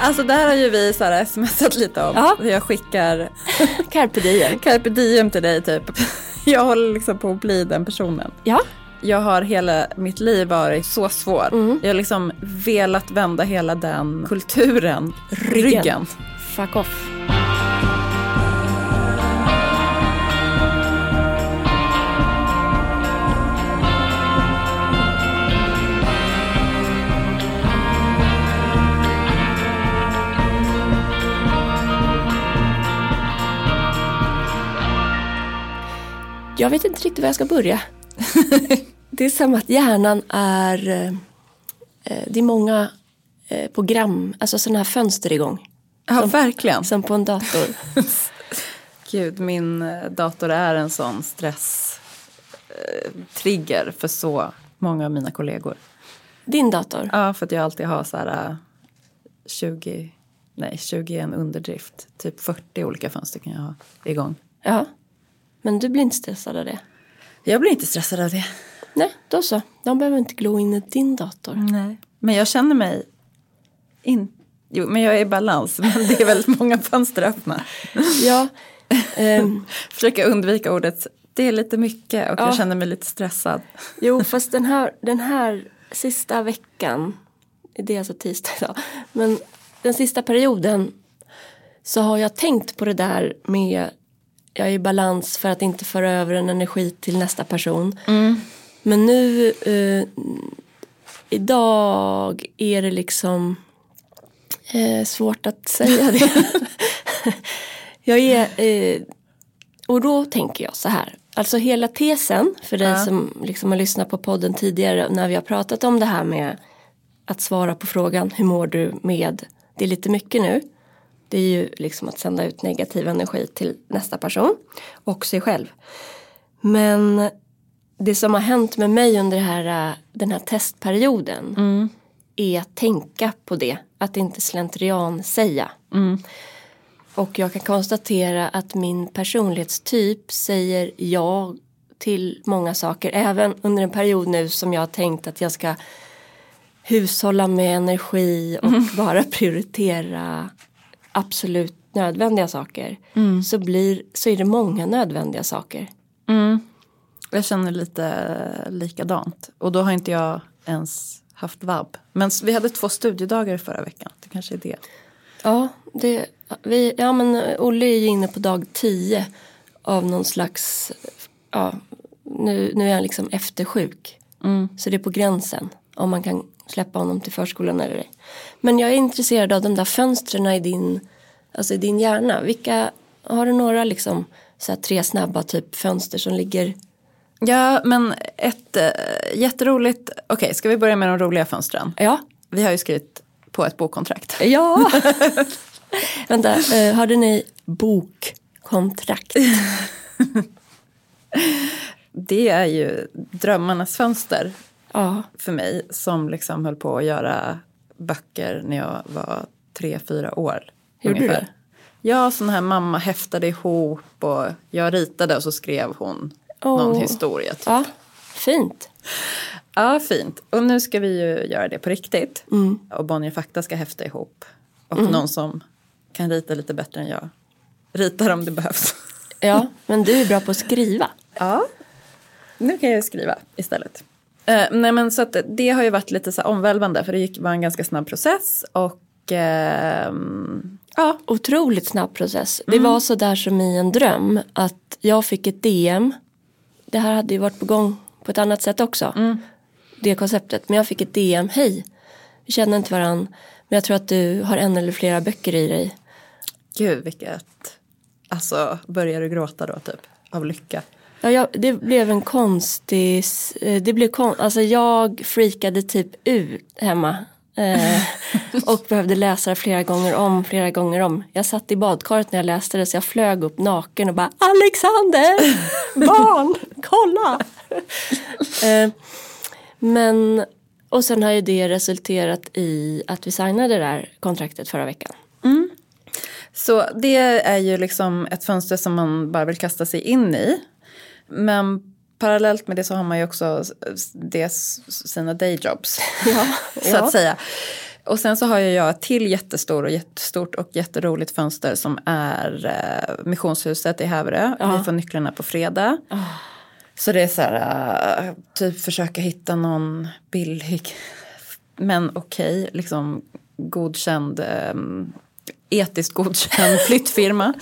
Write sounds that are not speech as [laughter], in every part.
Alltså det här har ju vi så här smsat lite om. Ja. Jag skickar [laughs] Carpe diem. carpe diem till dig typ. [laughs] Jag håller liksom på att bli den personen. Ja. Jag har hela mitt liv varit så svår. Mm. Jag har liksom velat vända hela den kulturen ryggen. Ryggen. Fuck off. Jag vet inte riktigt var jag ska börja. [laughs] det är som att hjärnan är... eh, eh, Det är många eh, program, alltså sådana här fönster igång. Ja, verkligen. Som på en dator. [laughs] Gud, min dator är en sån stress eh, trigger för så många av mina kollegor. Din dator? Ja, för att jag alltid har så här eh, 20, nej 20 är en underdrift. Typ 40 olika fönster kan jag ha igång. Ja. Men du blir inte stressad av det? Jag blir inte stressad av det. Nej, då så. De behöver inte glo in i din dator. Nej. Men jag känner mig in... Jo, men jag är i balans. [laughs] Men det är väldigt många fönster öppna. Ja. [laughs] ehm, Försöka undvika ordet det är lite mycket och Ja. jag känner mig lite stressad. jo, fast den här, den här sista veckan, det är alltså tisdag idag, men den sista perioden så har jag tänkt på det där med jag är i balans för att inte föra över en energi till nästa person. Men nu eh, idag är det liksom eh, svårt att säga det. [laughs] jag är, eh, och då tänker jag så här. Alltså hela tesen för dig Ja. som liksom har lyssnat på podden tidigare när vi har pratat om det här med att svara på frågan hur mår du med det är lite mycket nu. Det är ju liksom att sända ut negativ energi till nästa person och sig själv. Men det som har hänt med mig under här, den här testperioden är att tänka på det. Att inte slentrian säga. Och jag kan konstatera att min personlighetstyp säger ja till många saker. Även under en period nu som jag har tänkt att jag ska hushålla med energi och bara prioritera absolut nödvändiga saker. Så, blir, så är det många nödvändiga saker. Jag känner lite likadant. Och då har inte jag ens haft vab. Men vi hade två studiedagar förra veckan. Det kanske är det. Ja, det, vi, ja men Olle är ju inne på dag 10 av någon slags, ja, nu, nu är han liksom eftersjuk. Så det är på gränsen om man kan släppa honom till förskolan eller ej. Men jag är intresserad av de där fönstren i din, alltså i din hjärna. Vilka, har du några liksom så här tre snabba typ fönster som ligger, Ja, men ett äh, jätteroligt... Okej, ska vi börja med de roliga fönstren? ja, Vi har ju skrivit på ett bokkontrakt. ja. [laughs] Vänta, eh, hade ni bokkontrakt? [laughs] Det är ju drömmarnas fönster Ja, för mig som liksom höll på att göra böcker när jag var tre, fyra år. Gjorde du det? Ja, sån här mamma häftade ihop och jag ritade och så skrev hon Åh. någon historia. Typ. ja, fint. Ja, fint. Och nu ska vi ju göra det på riktigt. Mm. Och Bonnier Fakta ska häfta ihop. Och någon som kan rita lite bättre än jag ritar om det behövs. Ja, men du är bra på att skriva. Ja, nu kan jag skriva istället. Eh, nej men så att det har ju varit lite så omvälvande för det gick, var en ganska snabb process och ehm, ja, Otroligt snabb process. Det var så där som i en dröm att jag fick ett DM. Det här hade ju varit på gång på ett annat sätt också. Det konceptet. Men jag fick ett DM. Hej, vi känner inte varann. Men jag tror att du har en eller flera böcker i dig. gud vilket, alltså börjar du gråta då typ av lycka? Ja, jag, det blev en konstig, eh, det blev kon, alltså jag freakade typ ut hemma. Eh, [laughs] och behövde läsa det flera gånger om, flera gånger om. Jag satt i badkaret när jag läste det så jag flög upp naken och bara Alexander! Barn! Kolla! [laughs] eh, men, och sen har ju det resulterat i att vi signade det där kontraktet förra veckan. Så det är ju liksom ett fönster som man bara vill kasta sig in i. Men parallellt med det så har man ju också det, sina dayjobs. Ja, [laughs] så ja. att säga. och sen så har jag ett till jättestor och jättestort och jätteroligt fönster som är eh, Missionshuset i Häverö. Ja. Vi får nycklarna på fredag. Så det är så här, eh, typ försöka hitta någon billig, [laughs] men okej, liksom godkänd, eh, etiskt godkänd [laughs] flyttfirma.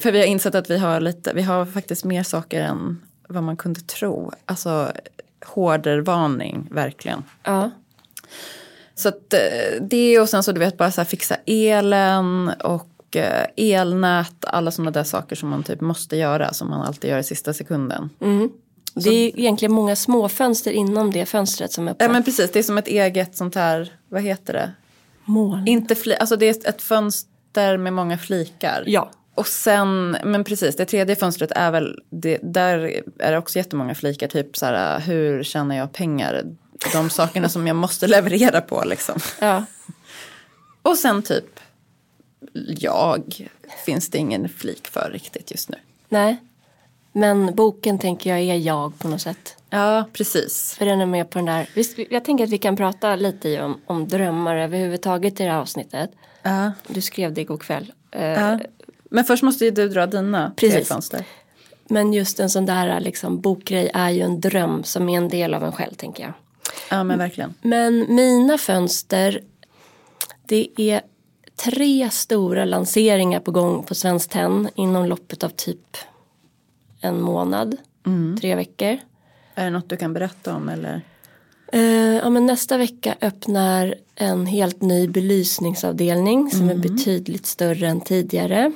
För vi har insett att vi har lite, vi har faktiskt mer saker än vad man kunde tro. Alltså hårdervarning, verkligen. Ja. Så att eh, det och sen så du vet bara så här fixa elen och eh, elnät, alla sådana där saker som man typ måste göra som man alltid gör i sista sekunden. Det är egentligen många små fönster inom det fönstret som är på Ja men precis, det är som ett eget sånt här, vad heter det? Mål. Inte fli, alltså det är ett fönster med många flikar. Ja. Och sen, men precis, det tredje fönstret är väl, det, där är det också jättemånga flikar, typ så här, hur tjänar jag pengar? De sakerna som jag måste [laughs] leverera på liksom. Ja. [laughs] Och sen typ, jag finns det ingen flik för riktigt just nu. Nej. Men boken tänker jag är jag på något sätt. Ja, precis. För den är med på den där. Jag tänker att vi kan prata lite om, om drömmar överhuvudtaget i det här avsnittet. Ja. Du skrev det igår kväll. Ja. Men först måste ju du dra dina Precis. fönster. Men just en sån där liksom, bokgrej är ju en dröm som är en del av en själv tänker jag. Ja, men verkligen. Men mina fönster, det är tre stora lanseringar på gång på Svenskt Tenn inom loppet av typ en månad, tre veckor. Är det något du kan berätta om eller? Eh, ja, men nästa vecka öppnar en helt ny belysningsavdelning som är betydligt större än tidigare.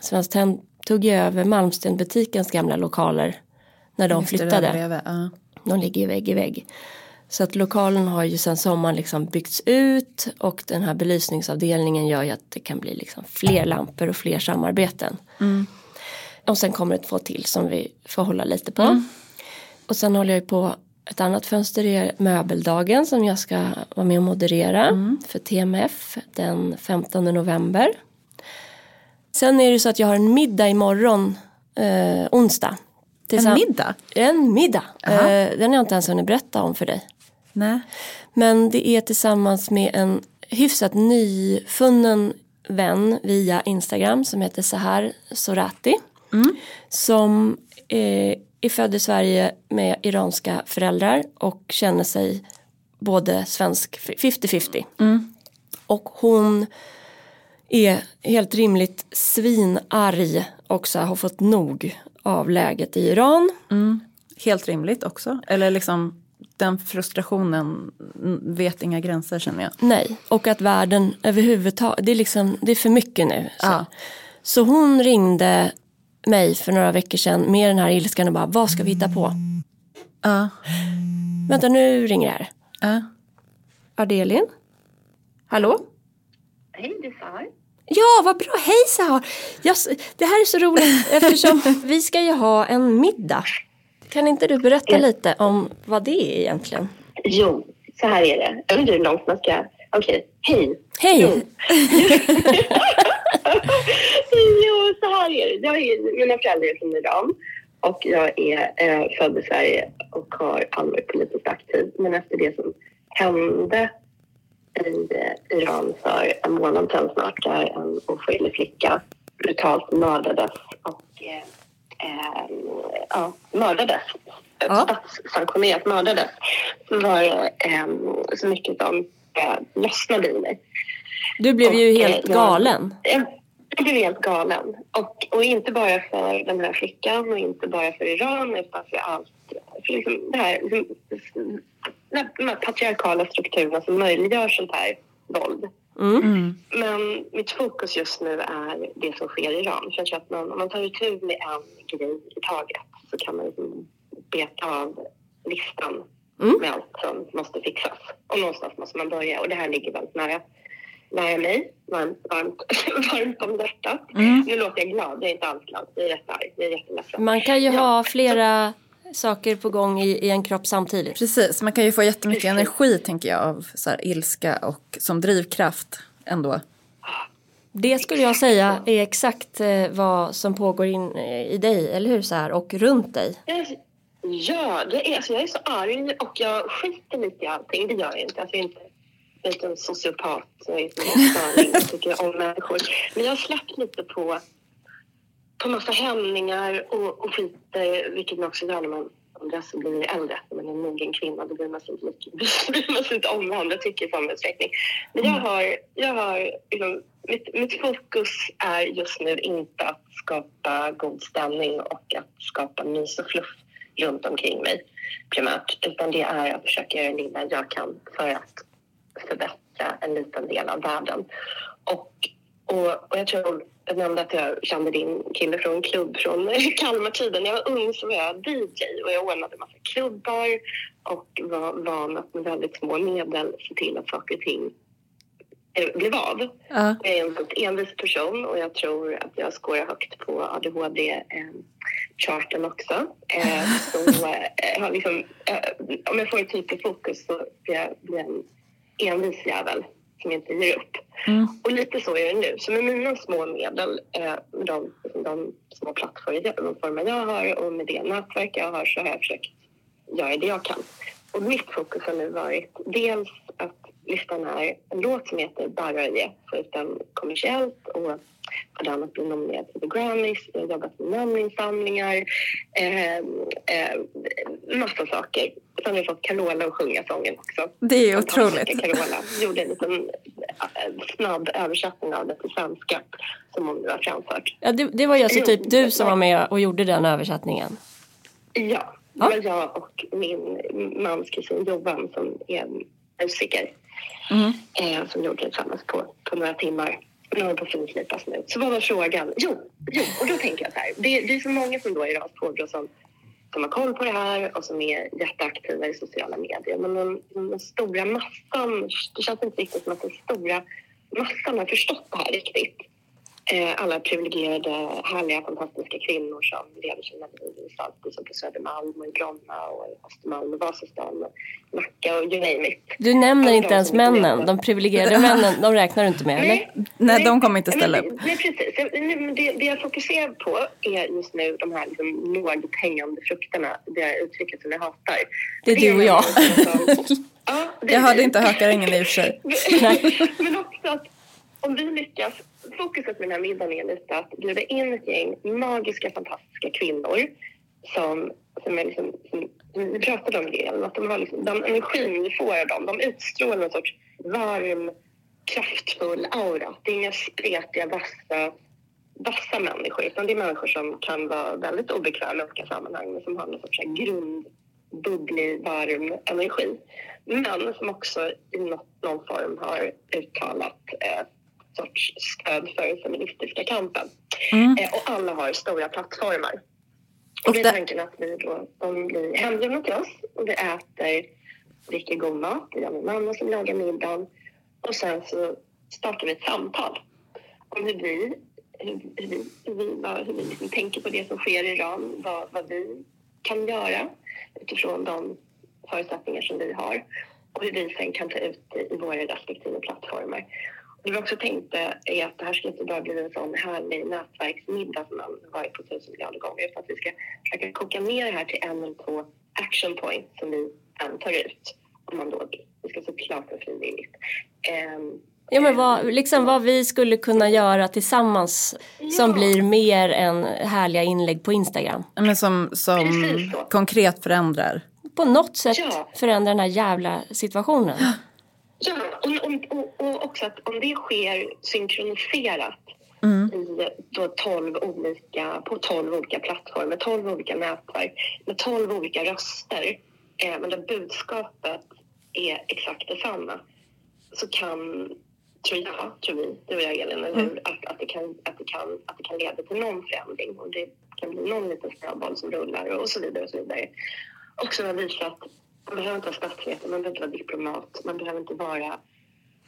Svenskt Tenn tog ju över Malmstenbutikens gamla lokaler när de Just flyttade. bredvid, Ja. De ligger ju vägg i vägg. Så att lokalen har ju sen sommaren liksom byggts ut och den här belysningsavdelningen gör ju att det kan bli liksom fler lampor och fler samarbeten. Och sen kommer det två till som vi får hålla lite på. Och sen håller jag på ett annat fönster är möbeldagen som jag ska vara med och moderera för TMF den 15 november. Sen är det så att jag har en middag imorgon eh, onsdag. En middag? En middag. Eh, den har jag inte ens hunnit berätta om för dig. Nej. Men det är tillsammans med en hyfsat nyfunnen vän via Instagram som heter Sahar Sorati. Som eh, är född i Sverige med iranska föräldrar och känner sig både svensk 50-50. Och hon är helt rimligt svinarg och så här har fått nog av läget i Iran. Helt rimligt också. Eller liksom den frustrationen mm, vet inga gränser känner jag. Nej, och att världen överhuvudtaget, det är, liksom, det är för mycket nu. Så. Ja. så hon ringde mig för några veckor sedan med den här ilskan och bara, vad ska vi hitta på? Ja. Vänta, nu ringer det här. Ja. Adelin? Hallå? Hej, det är Sahar. Ja, vad bra. Hej Sahar! Jag, s- det här är så roligt eftersom [laughs] vi ska ju ha en middag. Kan inte du berätta lite om vad det är egentligen? Jo, så här är det. Jag vet inte hur långt man ska... Okej, hej. Hej! Jo. [laughs] jo, så här är det. Jag är, mina föräldrar är från Iran och jag är eh, född i Sverige och har aldrig varit politiskt aktiv. Men efter det som hände i eh, Iran för en månad sedan snart där en oskyldig flicka brutalt mördades och eh, eh, ja, mördades. Ja. Statssanktionerat mördades. Så var det eh, så mycket som eh, lossnade i mig. Du blev ju Och, eh, helt jag- galen. Jag blev helt galen. Och, och inte bara för den här flickan och inte bara för Iran utan för allt. För liksom det här, liksom, de här patriarkala strukturerna som möjliggör sånt här våld. Mm. Men mitt fokus just nu är det som sker i Iran. För jag tror att man, om man tar itu med en grej i taget så kan man liksom beta av listan Mm. med allt som måste fixas. Och någonstans måste man börja och det här ligger väldigt nära, nära mig. Varmt, varmt, [laughs] varmt om hjärtat. Mm. Nu låter jag glad, jag är inte alls glad. Jag är rätt arg, jag är jätteledsen. Man kan ju Ja. ha flera saker på gång i, i en kropp samtidigt. Precis, man kan ju få jättemycket Precis. energi tänker jag av så här, ilska och som drivkraft ändå. Det skulle jag säga är exakt eh, vad som pågår in eh, i dig, eller hur? Så här, och runt dig. Ja, det är, alltså jag är så arg och jag skiter lite i allting. Det gör jag inte. Alltså jag är inte liten sociopat. Jag är en. Jag tycker om människor. Men jag har släppt lite på, på massa hämningar och, och skiter, vilket man också gör när man som blir äldre. När man är en mogen kvinna då bryr man sig [laughs] inte, man sig inte om vad andra tycker i samma utsträckning. Men jag har, jag har liksom, mitt, mitt fokus är just nu inte att skapa god stämning och att skapa mys och fluff runt omkring mig primärt. Utan det är att försöka göra det lilla jag kan för att förbättra en liten del av världen. Och, och, och jag tror jag nämnde att jag kände din kille från klubb från [laughs] Kalmartiden. När jag var ung så var jag DJ och jag ordnade massa klubbar och var van att med väldigt små medel se till att saker och ting blev av. Uh. Jag är en väldigt envis person och jag tror att jag skårar högt på ADHD-charten eh, också. Eh, [laughs] så eh, liksom, eh, om jag får ett tydligt fokus så blir jag, en envis jävel som inte ger upp. Mm. Och lite så är det nu. Så med mina små medel, eh, med de, de små plattformar jag har och med det nätverk jag har så har jag försökt göra det jag kan. Och mitt fokus har nu varit dels listan är en låt som heter Bara ut den kommersiellt och bland annat blivit nominerad till Grammys. Jag har jobbat med namninsamlingar, eh, eh, massa saker. Sen har jag fått Carola att sjunga sången också. Det är otroligt. Carola gjorde en liten eh, snabb översättning av det till svenska som hon nu har framfört. Ja, det, det var ju alltså typ du som var med och gjorde den översättningen? Ja, det var jag och min mans kusin Johan som är musiker mm. eh, som gjorde tillsammans på, på några timmar. Nu håller på att finslipas nu. Så vad var frågan? Jo, jo, och då tänker jag så här. Det, det är så många som då är raspåbrå som, som har koll på det här och som är jätteaktiva i sociala medier. Men den, den stora massan, det känns inte riktigt som att den stora massan har förstått det här riktigt. Eh, alla privilegierade, härliga, fantastiska kvinnor som lever sina liv i Saltis och på Södermalm och i Bromma och i Östermalm och Vasastan och Nacka och you name it. Du nämner inte ens männen, de privilegierade männen, de räknar du inte med nej, eller? Nej, de kommer inte ställa upp. Nej, precis. Det, det jag fokuserar på är just nu de här liksom lågt hängande frukterna, det uttrycket som jag hatar. Det är du och jag. [laughs] ja, jag hörde inte hökarängen i och för sig. [laughs] Men också att om vi lyckas fokuset med den här middagen är lite att bjuda in ett gäng magiska, fantastiska kvinnor som, som är liksom, som, vi pratade om det, att de har liksom, den energin vi får av dem, de utstrålar en sorts varm, kraftfull aura. Det är inga spretiga, vassa, vassa människor, utan det är människor som kan vara väldigt obekväma i olika sammanhang, men som har någon sorts grund, bubblig, varm energi. Men som också i något, någon form har uttalat eh, sorts stöd för den feministiska kampen. Mm. Eh, och alla har stora plattformar. Och det är tanken att vi då, de blir hembjudna till oss och vi äter, dricker god mat. Är min mamma som lagar middagen. Och sen så startar vi ett samtal om hur vi, hur, hur vi, hur vi, vad, hur vi liksom tänker på det som sker i Iran, vad, vad vi kan göra utifrån de förutsättningar som vi har och hur vi sen kan ta ut det i våra respektive plattformar. Det vi också tänkte är att det här ska inte bara bli en sån härlig nätverksmiddag som man varit på tusen miljarder gånger utan att vi ska försöka koka ner det här till en eller två action points som vi sen tar ut om man då vill. Det ska såklart vara frivilligt. Um, Ja men vad, liksom vad vi skulle kunna göra tillsammans ja. som blir mer än härliga inlägg på Instagram. Men som, som konkret förändrar. På något sätt ja. förändrar den här jävla situationen. [gasps] [gasps] Ja, och, och, och också att om det sker synkroniserat mm. i då 12 olika, på 12 olika plattformar, 12 olika nätverk med 12 olika röster eh, men där budskapet är exakt detsamma så kan, tror jag, tror vi, du och jag Elin, mm. att, att, det kan, att, det kan, att det kan leda till någon förändring och det kan bli någon liten snöboll som rullar och så vidare och så vidare. Också har visat man behöver inte vara statsvetare, man behöver inte vara diplomat, man behöver inte vara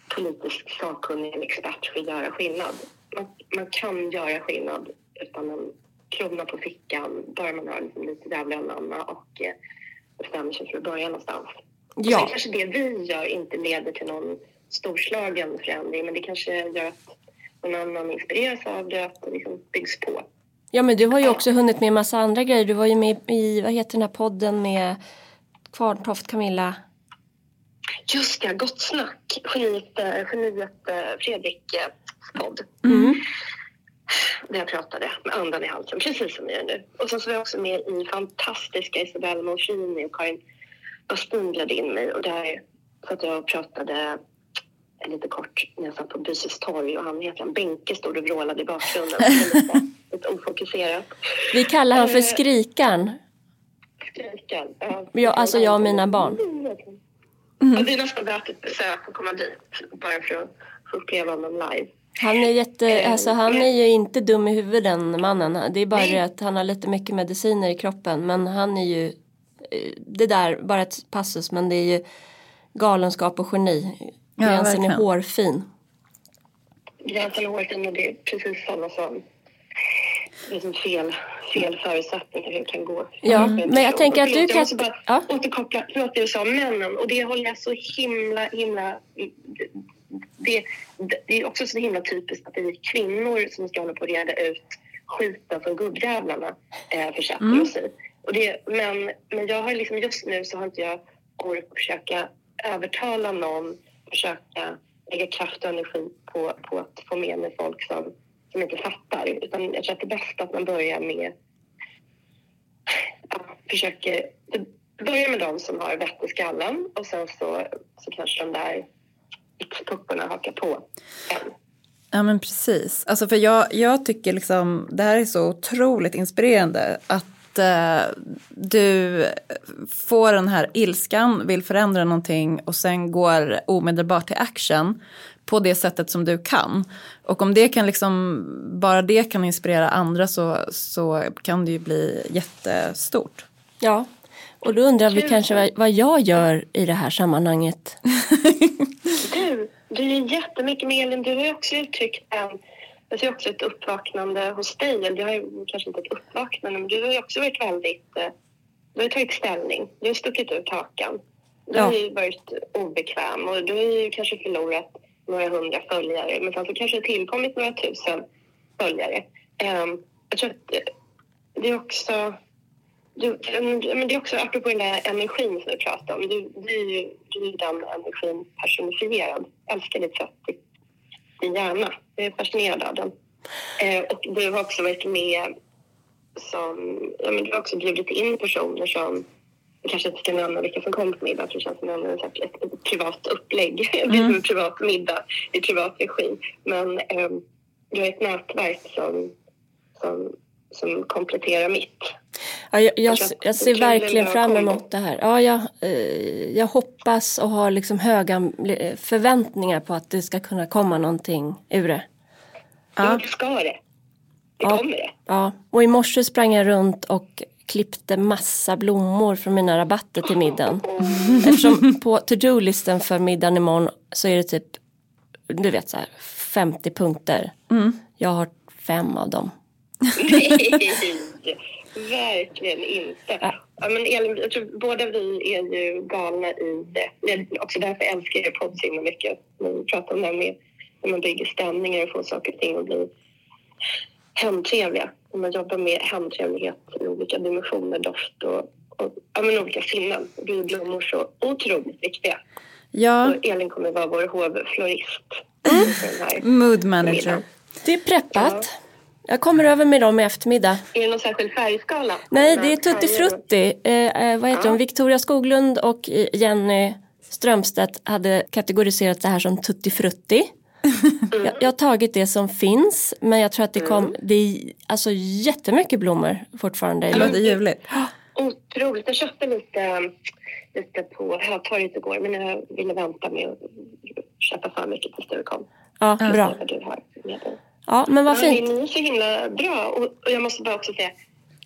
politisk sakkunnig eller expert för att göra skillnad. Man, man kan göra skillnad utan en krona på fickan, bara man har liksom lite jävla och eh, bestämmer sig för att börja någonstans. Ja. Sen kanske det vi gör inte leder till någon storslagen förändring, men det kanske gör att någon annan inspireras av det, att det liksom byggs på. Ja, men du har ju också hunnit med massa andra grejer. Du var ju med i, vad heter den här podden med Kvarntoft Camilla? Just det, Gott snack. Geniet, eh, geniet eh, Fredrik eh, podd. Mm. Där jag pratade med andan i halsen, precis som jag gör nu. Och sen så var jag också med i fantastiska Isabella Monfrini och Karin Bastin bjöd in mig. Och där så att jag pratade lite kort när jag satt på Byses torg och han han Benke stod och vrålade i bakgrunden. lite, [laughs] lite ofokuserat. Vi kallar han för skrikan. Skriken. Ja, Ja, alltså jag och mina barn. Ja, det är nästan värt ett besök att komma dit bara för att få uppleva honom live. Han är jätte, Eh, alltså han är ju inte dum i huvudet den mannen. Det är bara det att han har lite mycket mediciner i kroppen. Men han är ju, eh, det där, bara ett passus, men det är ju galenskap och geni. Ja, Gränsen är hårfin. Gränsen är hårt och det är precis samma som det är som fel, fel förutsättningar hur det kan gå. Ja, Mm. men jag tänker att du kan- Jag måste bara ja. återkoppla, förlåt det du sa, männen. Och det håller jag så himla, himla... Det, det, är också så himla typiskt att det är kvinnor som ska hålla på att reda ut skiten som gubbjävlarna eh, försätter Mm. oss i. Och det, men, men jag har liksom just nu så har inte jag ork att försöka övertala någon, försöka lägga kraft och energi på, på att få med mig folk som, som inte fattar. Utan jag tror att det är bäst att man börjar med att försöka börja med de som har vett i skallen och sen så, så kanske de där X-pupporna hakar på en. Ja men precis. Alltså för jag, jag tycker liksom det här är så otroligt inspirerande att eh, du får den här ilskan, vill förändra någonting och sen går omedelbart till action på det sättet som du kan. Och om det kan liksom, bara det kan inspirera andra så, så kan det ju bli jättestort. Ja, och då undrar vi kanske vad, vad jag gör i det här sammanhanget. [laughs] Du, du är jättemycket med Elin. Du har också uttryckt en... Jag ser också ett uppvaknande hos dig. Eller Du har ju kanske inte ett uppvaknande, men du har ju också varit väldigt... eh, Du har tagit ställning. Du har stuckit ut hakan. Du Ja. har ju varit obekväm och du har ju kanske förlorat några hundra följare. Men sen så kanske det tillkommit några tusen följare. Ehm, jag tror att det är också... Du, men det är också apropå den där energin som du pratade om. Du, du, är ju, du är den energin personifierad. Jag älskar ditt sätt, din hjärna. Jag är fascinerad av den. Eh, och du har också varit med som... Ja, men du har också bjudit in personer som... Jag kanske inte ska nämna vilka som kom på middag för det känns som en- ett, privat upplägg. Är som en privat middag i privat regi. Men eh, du har ett nätverk som, som, som kompletterar mitt. Ja, jag, jag, Jag jag ser verkligen fram emot det här. Ja, jag, eh, jag hoppas och har liksom höga eh, förväntningar på att det ska kunna komma någonting ur det. Ja. Det ska det. Det Ja. kommer det. Ja, och i morse sprang jag runt och klippte massa blommor från mina rabatter till middagen. Eftersom på to-do-listen för middagen imorgon så är det typ, du vet så här, 50 punkter. Jag har fem av dem. Nej, [laughs] verkligen inte. Ja, men Elin, jag tror båda vi är ju galna i det. det. är Också därför älskar jag podd så himla mycket. Vi pratar om det här med när man bygger stämningar och får saker och ting att bli hemtrevliga. När man jobbar med hemtrevlighet i olika dimensioner, doft och, och ja, men olika sinnen. Blir blommor så otroligt viktiga. Ja, Och Elin kommer vara vår hovflorist. här mood manager. middagen. Det är preppat. Jag kommer över med dem i eftermiddag. Är det någon särskild färgskala? Nej, det är Tutti? Frutti. Eh, eh, vad heter Ja. hon? Victoria Skoglund och eh, Jenny Strömstedt hade kategoriserat det här som Tutti Frutti. Mm. Jag, jag har tagit det som finns men jag tror att det kom, det är alltså jättemycket blommor fortfarande. Det låter ljuvligt. Otroligt. Jag köpte lite, lite på Hötorget igår men jag ville vänta med att köpa för mycket tills du kom. Ja, bra. Ja, men vad Ja, fint. Ni är så himla bra. Och, och jag måste bara också säga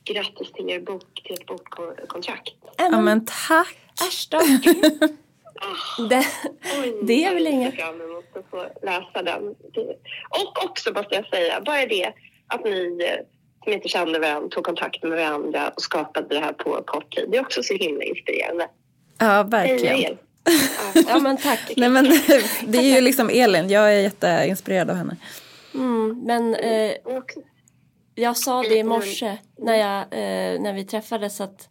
grattis till er bok, till ett bokkontrakt. Ja men tack. Äsch då. [laughs] Det, Oj, [laughs] Det är väl jag ser inget. fram emot att få läsa den. Det- Och också måste jag säga, bara det att ni eh, som inte kände varandra tog kontakt med varandra och skapade det här på kort tid. Det är också så himla inspirerande. Ja verkligen. er! [laughs] ja men tack. [laughs] Nej men det är ju liksom Elin, jag är jätteinspirerad av henne. Mm, men eh, jag sa det i morse när, jag, eh, när vi träffades att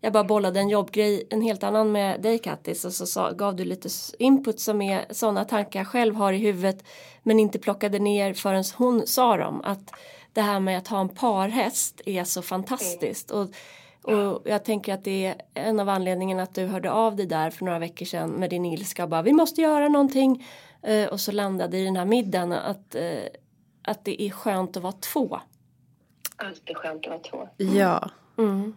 jag bara bollade en jobbgrej, en helt annan med dig Kattis och så sa, gav du lite input som är sådana tankar jag själv har i huvudet men inte plockade ner förrän hon sa dem. Att det här med att ha en parhäst är så fantastiskt. Och, och jag tänker att det är en av anledningarna att du hörde av dig där för några veckor sedan med din ilska och bara vi måste göra någonting. Eh, och så landade i den här middagen att, eh, att det är skönt att vara två. Alltid skönt att vara två. Ja, Mm.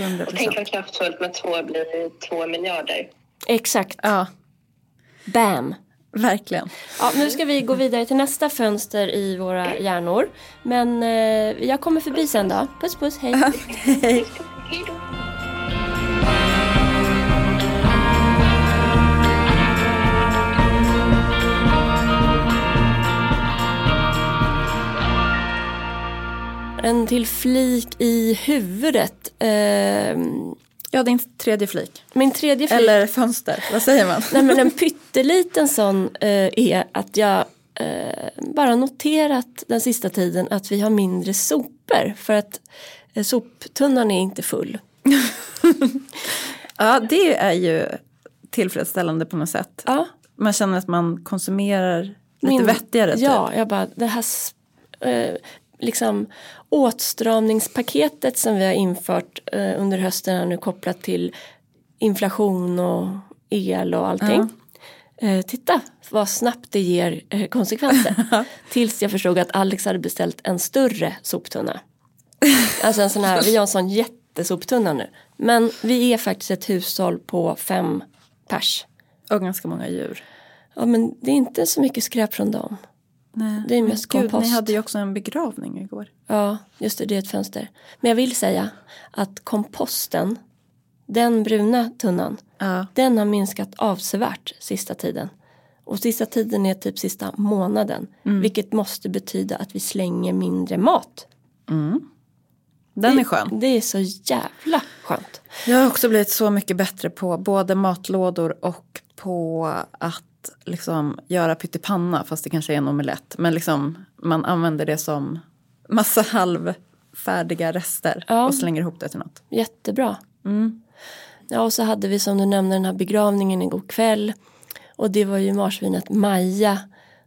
100 Och tänk vad kraftfullt med två blir två miljarder. Exakt. Ja, Bam. verkligen. Ja, nu ska vi gå vidare till nästa fönster i våra hjärnor. Men eh, jag kommer förbi sen då. Puss puss, hej. Hej. En till flik i huvudet. Eh, Ja, din tredje flik. min tredje flik. Eller fönster, vad säger man? Nej men en [laughs] pytteliten sån eh, är att jag eh, bara noterat den sista tiden att vi har mindre sopor. För att eh, soptunnan är inte full. [laughs] Ja, det är ju tillfredsställande på något sätt. Ja, Man känner att man konsumerar lite Min- vettigare. Typ. Ja, jag bara det här eh, liksom åtstramningspaketet som vi har infört eh, under hösten nu kopplat till inflation och el och allting. Eh, titta vad snabbt det ger eh, konsekvenser. [laughs] Tills jag förstod att Alex hade beställt en större soptunna. [laughs] Alltså en sån här, vi har en sån jättesoptunna nu. Men vi är faktiskt ett hushåll på fem pers. Och ganska många djur. Ja men det är inte så mycket skräp från dem. Nej. Det är mest Gud, kompost. ni hade ju också en begravning igår. Ja, just det, det är ett fönster. Men jag vill säga att komposten, den bruna tunnan, Ja. den har minskat avsevärt sista tiden. Och sista tiden är typ sista månaden. Vilket måste betyda att vi slänger mindre mat. Den det, är skön. Det är så jävla skönt. Jag har också blivit så mycket bättre på både matlådor och på att liksom göra pyttipanna fast det kanske är en omelett. Men liksom man använder det som massa halvfärdiga rester Ja. och slänger ihop det till något. Jättebra. Ja, och så hade vi som du nämnde den här begravningen igår kväll. Och det var ju marsvinet Maja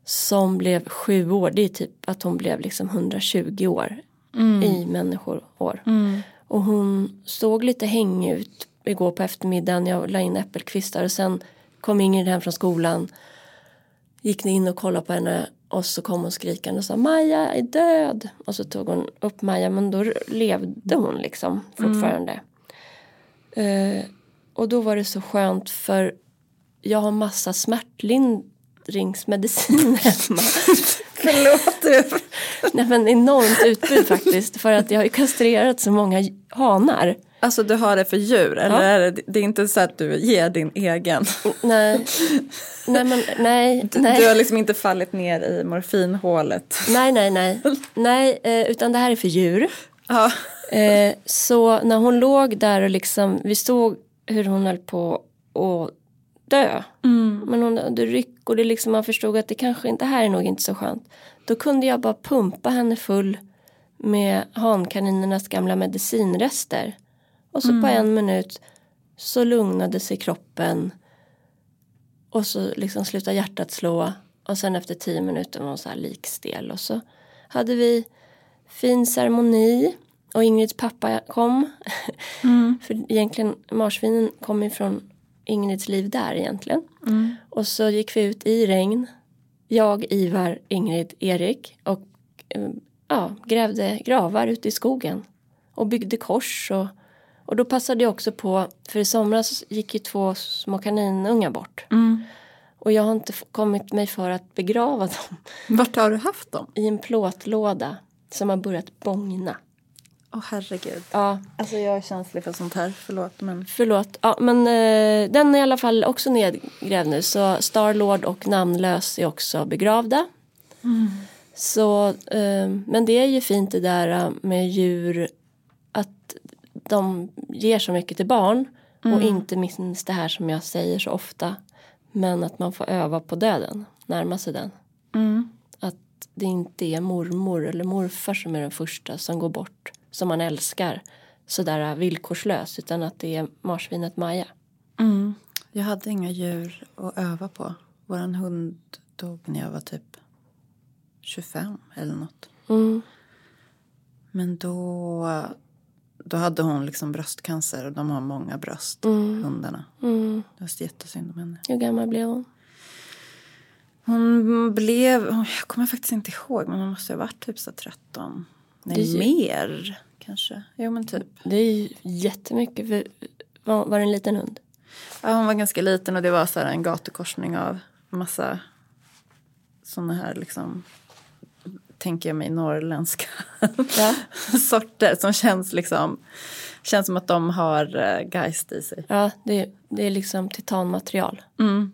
som blev sju år. Det är typ att hon blev liksom 120 år i människoår. Och hon såg lite hängig ut igår på eftermiddagen. Jag la in äppelkvistar och sen kom Ingrid hem från skolan. Gick in och kollade på henne och så kom hon skrikande och sa Maja är död. Och så tog hon upp Maja men då levde hon liksom fortfarande. Eh, och då var det så skönt för jag har massa smärtlindringsmedicin [laughs] hemma. Förlåt du. Nej men enormt utbud faktiskt för att jag har ju kastrerat så många hanar. Alltså du har det för djur eller Ja. är det, det är inte så att du ger din egen? Nej, nej men nej, [laughs] Du, nej. du har liksom inte fallit ner i morfinhålet? Nej, nej, nej. Nej, eh, utan det här är för djur. Ja. [laughs] Eh, så när hon låg där och liksom, vi såg hur hon höll på att dö. Men hon hade ryck och det liksom, man förstod att det kanske inte, det här är nog inte så skönt. Då kunde jag bara pumpa henne full med hankaninernas gamla medicinrester. Och så på en minut så lugnade sig kroppen. Och så liksom slutade hjärtat slå. Och sen efter tio minuter var hon så här likstel. Och så hade vi fin ceremoni. Och Ingrids pappa kom. [laughs] För egentligen marsvinen kom ifrån Ingrids liv där egentligen. Och så gick vi ut i regn. Jag, Ivar, Ingrid, Erik. Och eh, ja, grävde gravar ute i skogen. Och byggde kors. Och, och då passade jag också på. För i somras gick ju två små kaninungar bort. Och jag har inte kommit mig för att begrava dem Vart har du haft dem? i en plåtlåda som har börjat bångna. Åh herregud. Ja, Alltså jag är känslig för sånt här, förlåt men. förlåt. Ja, men eh, den är i alla fall också nedgrävd nu. Så Starlord och Namnlös är också begravda. Så, eh, men det är ju fint det där eh, med djur. De ger så mycket till barn. Och inte minst det här som jag säger så ofta. Men att man får öva på döden. Närma sig den. Att det inte är mormor eller morfar som är den första som går bort. Som man älskar. sådär villkorslös utan att det är marsvinet Maja. Mm. Jag hade inga djur att öva på. Våran hund dog när jag var typ 25 eller något. Mm. Men då, då hade hon liksom bröstcancer och de har många bröst, Mm. hundarna. Mm. Det var jättesynd om henne. Hur gammal blev hon? Hon blev, jag kommer faktiskt inte ihåg, men hon måste ha varit typ så 13. Nej, är mer kanske. Jo men typ. Det är ju jättemycket. För, var, var det en liten hund? Ja, hon var ganska liten och det var så här en gatukorsning av massa såna här liksom, tänker jag mig, norrländska [laughs] Ja. sorter som känns liksom, känns som att de har eh, geist i sig. Ja, det, det är liksom titanmaterial. Mm.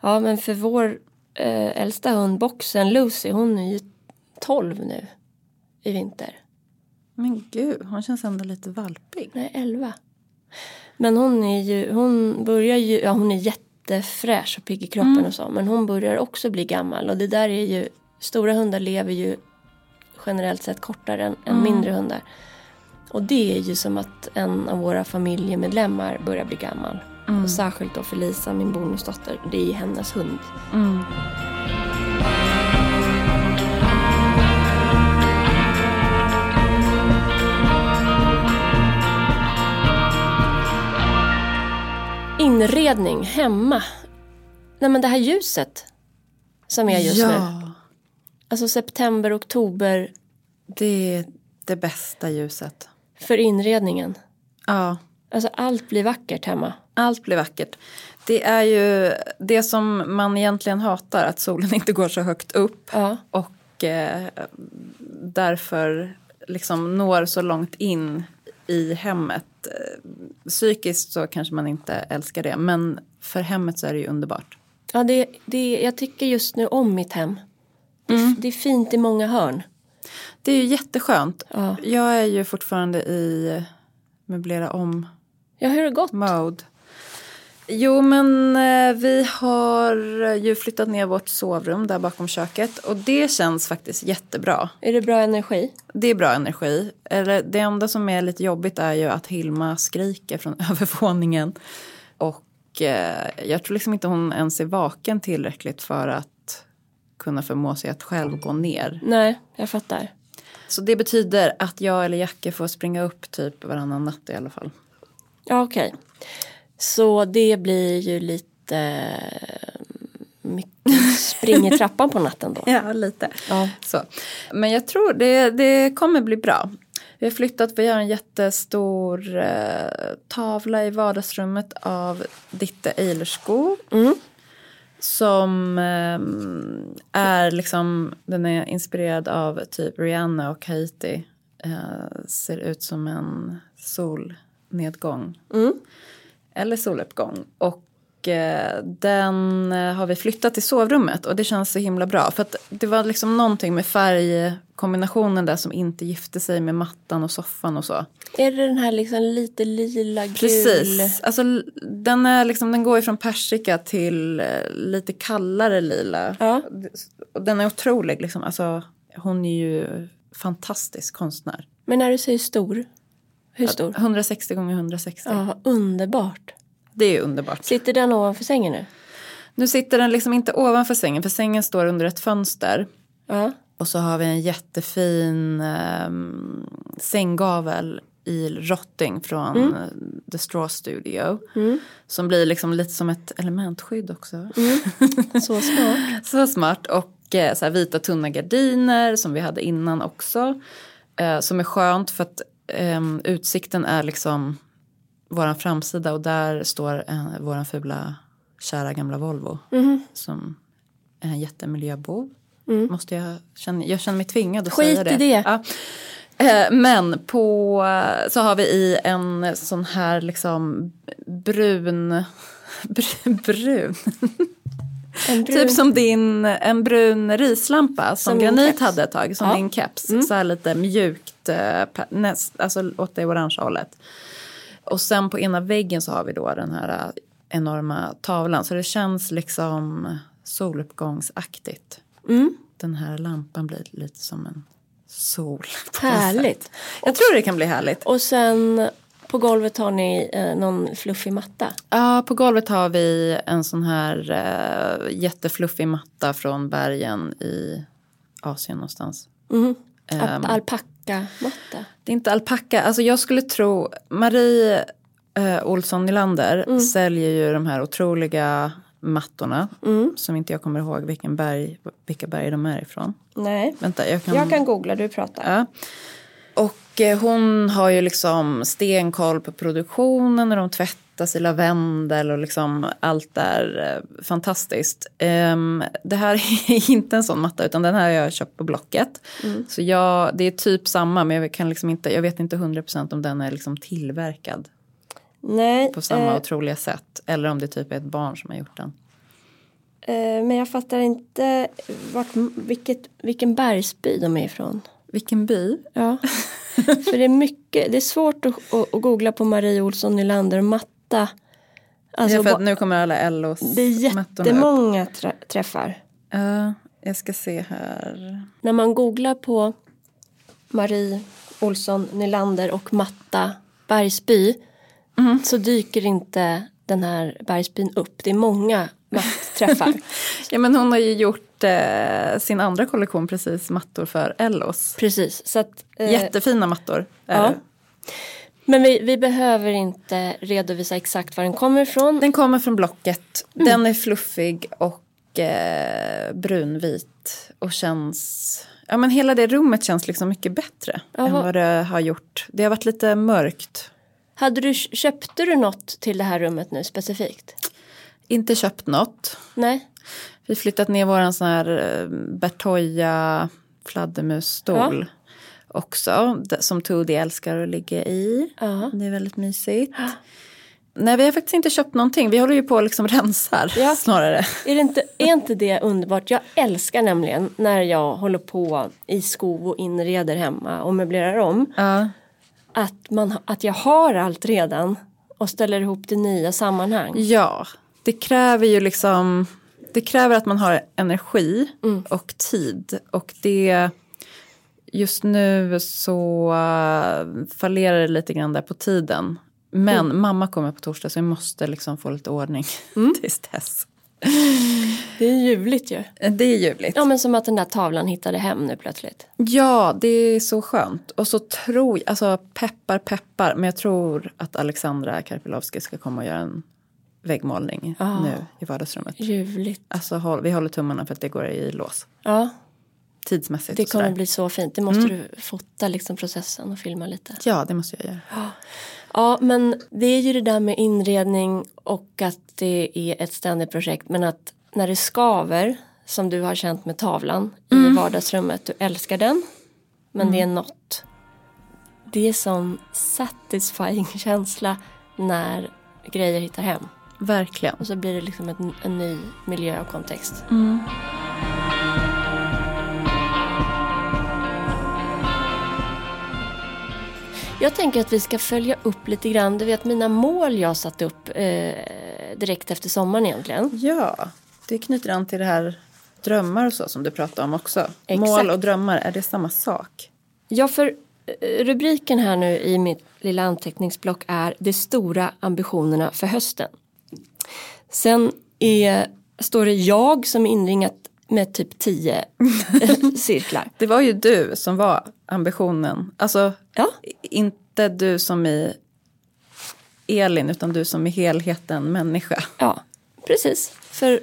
Ja, men för vår eh, äldsta hund, boxen Lucy, hon är ju 12 nu i vinter. Men gud, hon känns ändå lite valpig. Nej, 11. Men hon är ju, hon börjar ju, ja hon är jättefräsch och pigg i kroppen och så. Men hon börjar också bli gammal och det där är ju, stora hundar lever ju generellt sett kortare än, än mindre hundar. Och det är ju som att en av våra familjemedlemmar börjar bli gammal. Och särskilt då för Lisa, min bonusdotter. Det är ju hennes hund. Mm. Inredning hemma. Nej men det här ljuset som är just nu. Alltså september, oktober det är det bästa ljuset. för inredningen. Ja, Alltså allt blir vackert hemma. allt blir vackert. Det är ju det som man egentligen hatar, att solen [laughs] inte går så högt upp. Ja. och eh, därför liksom når så långt in i hemmet. Eh, Psykiskt så kanske man inte älskar det, men för hemmet så är det ju underbart. Ja, det, det, jag tycker just nu om mitt hem. Det, är- det är fint i många hörn. Det är ju jätteskönt. Ja. Jag är ju fortfarande i möblera om Ja, hur har det gått? mode. Jo, men eh, vi har ju flyttat ner vårt sovrum där bakom köket och det känns faktiskt jättebra. Är det bra energi? Det är bra energi. Eller det enda som är lite jobbigt är ju att Hilma skriker från [laughs] övervåningen. Och eh, jag tror liksom inte hon ens är vaken tillräckligt för att kunna förmå sig att själv gå ner. Nej, jag fattar. Så det betyder att jag eller Jacke får springa upp typ varannan natt i alla fall. Ja, okej. Så det blir ju lite eh, mycket spring i trappan på natten då. [laughs] Ja, lite. Ja. Så. Men jag tror det, det kommer bli bra. Vi har flyttat, vi har en jättestor eh, tavla i vardagsrummet av Ditte Eilerskog. Mm. Som eh, är liksom, den är inspirerad av typ Rihanna och Haiti. Eh, ser ut som en solnedgång. Mm. Eller soluppgång. Och den eh, har vi flyttat till sovrummet och det känns så himla bra. För att det var liksom någonting med färgkombinationen där som inte gifte sig med mattan och soffan och så. Är det den här liksom lite lila, gul? Precis. Alltså, den, är liksom, den går från persika till eh, lite kallare lila. Ja. Den är otrolig. Liksom. Alltså, hon är ju fantastisk konstnär. Men när du säger stor, hur stor? 160 gånger 160. Ja, underbart. Det är underbart. Sitter den ovanför sängen nu? Nu sitter den liksom inte ovanför sängen för sängen står under ett fönster. Ja. Och så har vi en jättefin um, sänggavel i rotting från Mm. eh, The Straw Studio. Som blir liksom lite som ett elementskydd också. Mm. [laughs] Så smart. Så smart. Och eh, så här vita tunna gardiner som vi hade innan också. Eh, som är skönt för att ehm, utsikten är liksom våran framsida och där står eh, våran fula kära gamla Volvo. Som är en jättemiljöbov. Måste jag, känna, jag känner mig tvingad att Skit säga det. i det. Ja. Eh, Men på, så har vi i en sån här liksom brun, [laughs] brun, brun En [laughs] brun. Typ som din, en brun rislampa som, Som Granit hade ett tag, som Ja. Mm. din keps. Så här lite mjukt, eh, näst, alltså åt det orangea hållet. Och sen på ena väggen så har vi då den här eh, enorma tavlan. Så det känns liksom soluppgångsaktigt. Mm. Den här lampan blir lite som en sol. Härligt. Jag tror det kan bli härligt. Och sen på golvet har ni eh, någon fluffig matta. Ja, på golvet har vi en sån här uh, jättefluffig matta från bergen i Asien någonstans. Mm. Ehm. Alpacka-matta. Det är inte alpacka, alltså jag skulle tro, Marie eh, Olsson Nylander säljer ju de här otroliga mattorna. Som inte jag kommer ihåg vilken berg, vilka berg de är ifrån. Nej. Vänta, jag kan... Jag kan googla, du pratar. Ja. Och eh, hon har ju liksom stenkoll på produktionen när de tvättas i lavendel och liksom allt är eh, fantastiskt. Ehm, det här [laughs] är inte en sån matta utan den här har jag köpt på Blocket. Så jag, det är typ samma men jag, kan liksom inte, jag vet inte 100% om den är liksom tillverkad Nej, på samma eh, otroliga sätt. Eller om det typ är ett barn som har gjort den. eh, men jag fattar inte vart, vilket, vilken bergsby de är ifrån. Vilken by? Ja. [laughs] För det är mycket, det är svårt att, att, att googla på Marie Olsson Nylander matta. Alltså, ja, för nu kommer alla LOs det är jättemånga trä, träffar. Ja, jag ska se här. När man googlar på Marie Olsson Nylander och matta Bergsby Mhm. så dyker inte den här Bergsbyn upp. Det är många mattträffar. [laughs] Ja men hon har ju gjort eh, sin andra kollektion precis, mattor för Ellos. Precis. Så att, eh, Jättefina mattor. är ja. det. Men vi, vi behöver inte redovisa exakt var den kommer ifrån. Den kommer från Blocket. Mm. Den är fluffig och eh, brunvit. Och känns... Ja men hela det rummet känns liksom mycket bättre Ja, än vad- det har gjort. Det har varit lite mörkt. Hade du, köpte du något till det här rummet nu specifikt? Inte köpt något. Nej? Vi flyttat ner våran sån här eh, Bertoya fladdermusstol. Också, som Toody älskar att ligga i. Ja. Det är väldigt mysigt. Nej, vi har faktiskt inte köpt någonting. Vi håller ju på och liksom rensar Ja. [laughs] snarare. Är, det inte, är inte det underbart? Jag älskar nämligen när jag håller på i skov och inreder hemma och möblerar om. Ja. Att, man, att jag har allt redan och ställer ihop det nya sammanhang. ja, det kräver ju liksom det kräver att man har energi och tid. Och det just nu så uh, fallerar det lite grann där på tiden. Men mamma kommer på torsdag så vi måste liksom få lite ordning [laughs] tills dess. Det är ljuvligt ju. Det är ljuvligt. Ja men som att den där tavlan hittade hem nu plötsligt. Ja, det är så skönt. Och så tror jag, alltså peppar peppar, men jag tror att Alexandra Karpilovski ska komma och göra en väggmålning Ah. nu i vardagsrummet. Ljuvligt. Alltså vi håller tummarna för att det går i lås. Ja, Tidsmässigt det kommer bli så fint. Det måste du fota liksom processen och filma lite. Ja, det måste jag göra. Ja, men det är ju det där med inredning och att det är ett ständigt projekt. Men att när det skaver, som du har känt med tavlan i vardagsrummet, du älskar den. Men det är något. Det är sån satisfying [laughs] känsla när grejer hittar hem. Verkligen. Och så blir det liksom en, en ny miljö och kontext. Jag tänker att vi ska följa upp lite grann. Du vet mina mål jag satte upp eh, direkt efter sommaren egentligen. Ja, det knyter an till det här drömmar och så som du pratade om också. Exakt. Mål och drömmar, är det samma sak? Ja, för eh, rubriken här nu i mitt lilla anteckningsblock är De stora ambitionerna för hösten. Sen är, står det jag som är inringat med typ tio [laughs] cirklar. Det var ju du som var ambitionen. Alltså, Ja. inte du som i Elin, utan du som i helheten människa. Ja, precis. För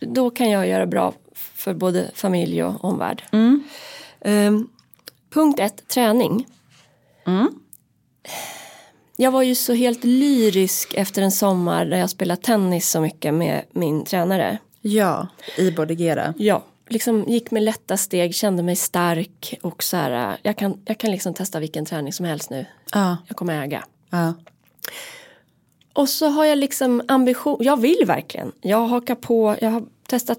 då kan jag göra bra för både familj och omvärld. Ehm, punkt ett, träning. Jag var ju så helt lyrisk efter en sommar där jag spelade tennis så mycket med min tränare. Ja, i Bordigera. Ja, liksom gick med lätta steg, kände mig stark och så här, jag kan, jag kan liksom testa vilken träning som helst nu. Ja, Jag kommer äga. ja. Och så har jag liksom ambition, jag vill verkligen. Jag hakar på, jag har testat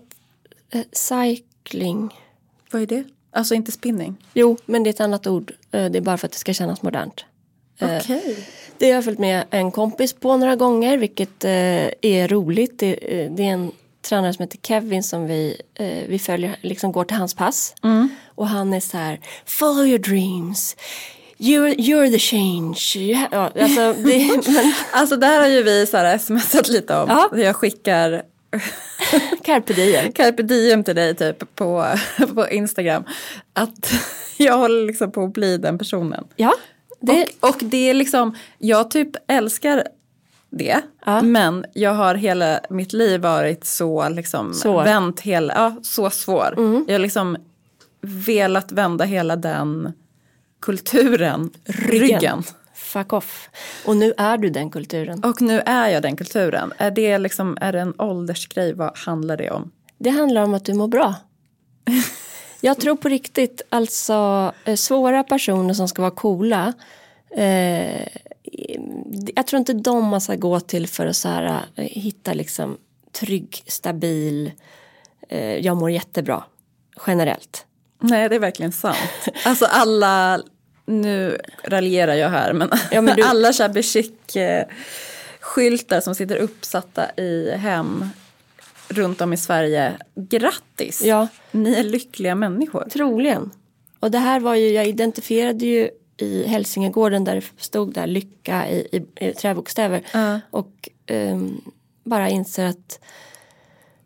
eh, cycling. Vad är det? Alltså inte spinning? Jo, men det är ett annat ord. Eh, det är bara för att det ska kännas modernt. Okej. Det har jag följt med en kompis på några gånger, vilket är roligt. Det, det är en tränare som heter Kevin som vi, eh, vi följer, liksom går till hans pass. Och han är så här, follow your dreams. You're, you're the change. You ja, alltså, det, [laughs] men, Alltså det här har ju vi så här smsat lite om. Ja. Jag skickar [laughs] carpe diem. carpe diem till dig typ på, på Instagram. Att [laughs] jag håller liksom på att bli den personen. Ja, det, Och, och det är liksom, jag typ älskar det. Ja. Men jag har hela mitt liv varit så liksom Svår. vänt hela, ja så svår. Mm. Jag har liksom velat vända hela den kulturen ryggen. Fuck off. Och nu är du den kulturen. Och nu är jag den kulturen. Är det liksom, är det en åldersgrej? Vad handlar det om? Det handlar om att du mår bra. [laughs] Jag tror på riktigt, alltså eh, svåra personer som ska vara coola. Eh, jag tror inte de man ska gå till för att så här, eh, hitta liksom trygg, stabil, eh, jag mår jättebra generellt. Nej, det är verkligen sant. Alltså alla, nu raljerar jag här, men, Ja, men du- [laughs] alla shabby chic eh, skyltar som sitter uppsatta i hem runt om i Sverige. Grattis! Ja. Ni är lyckliga människor. Troligen. Och det här var ju, jag identifierade ju i Hälsingegården där det stod där lycka i, i, i träbokstäver. Ja. Och ehm, bara inser att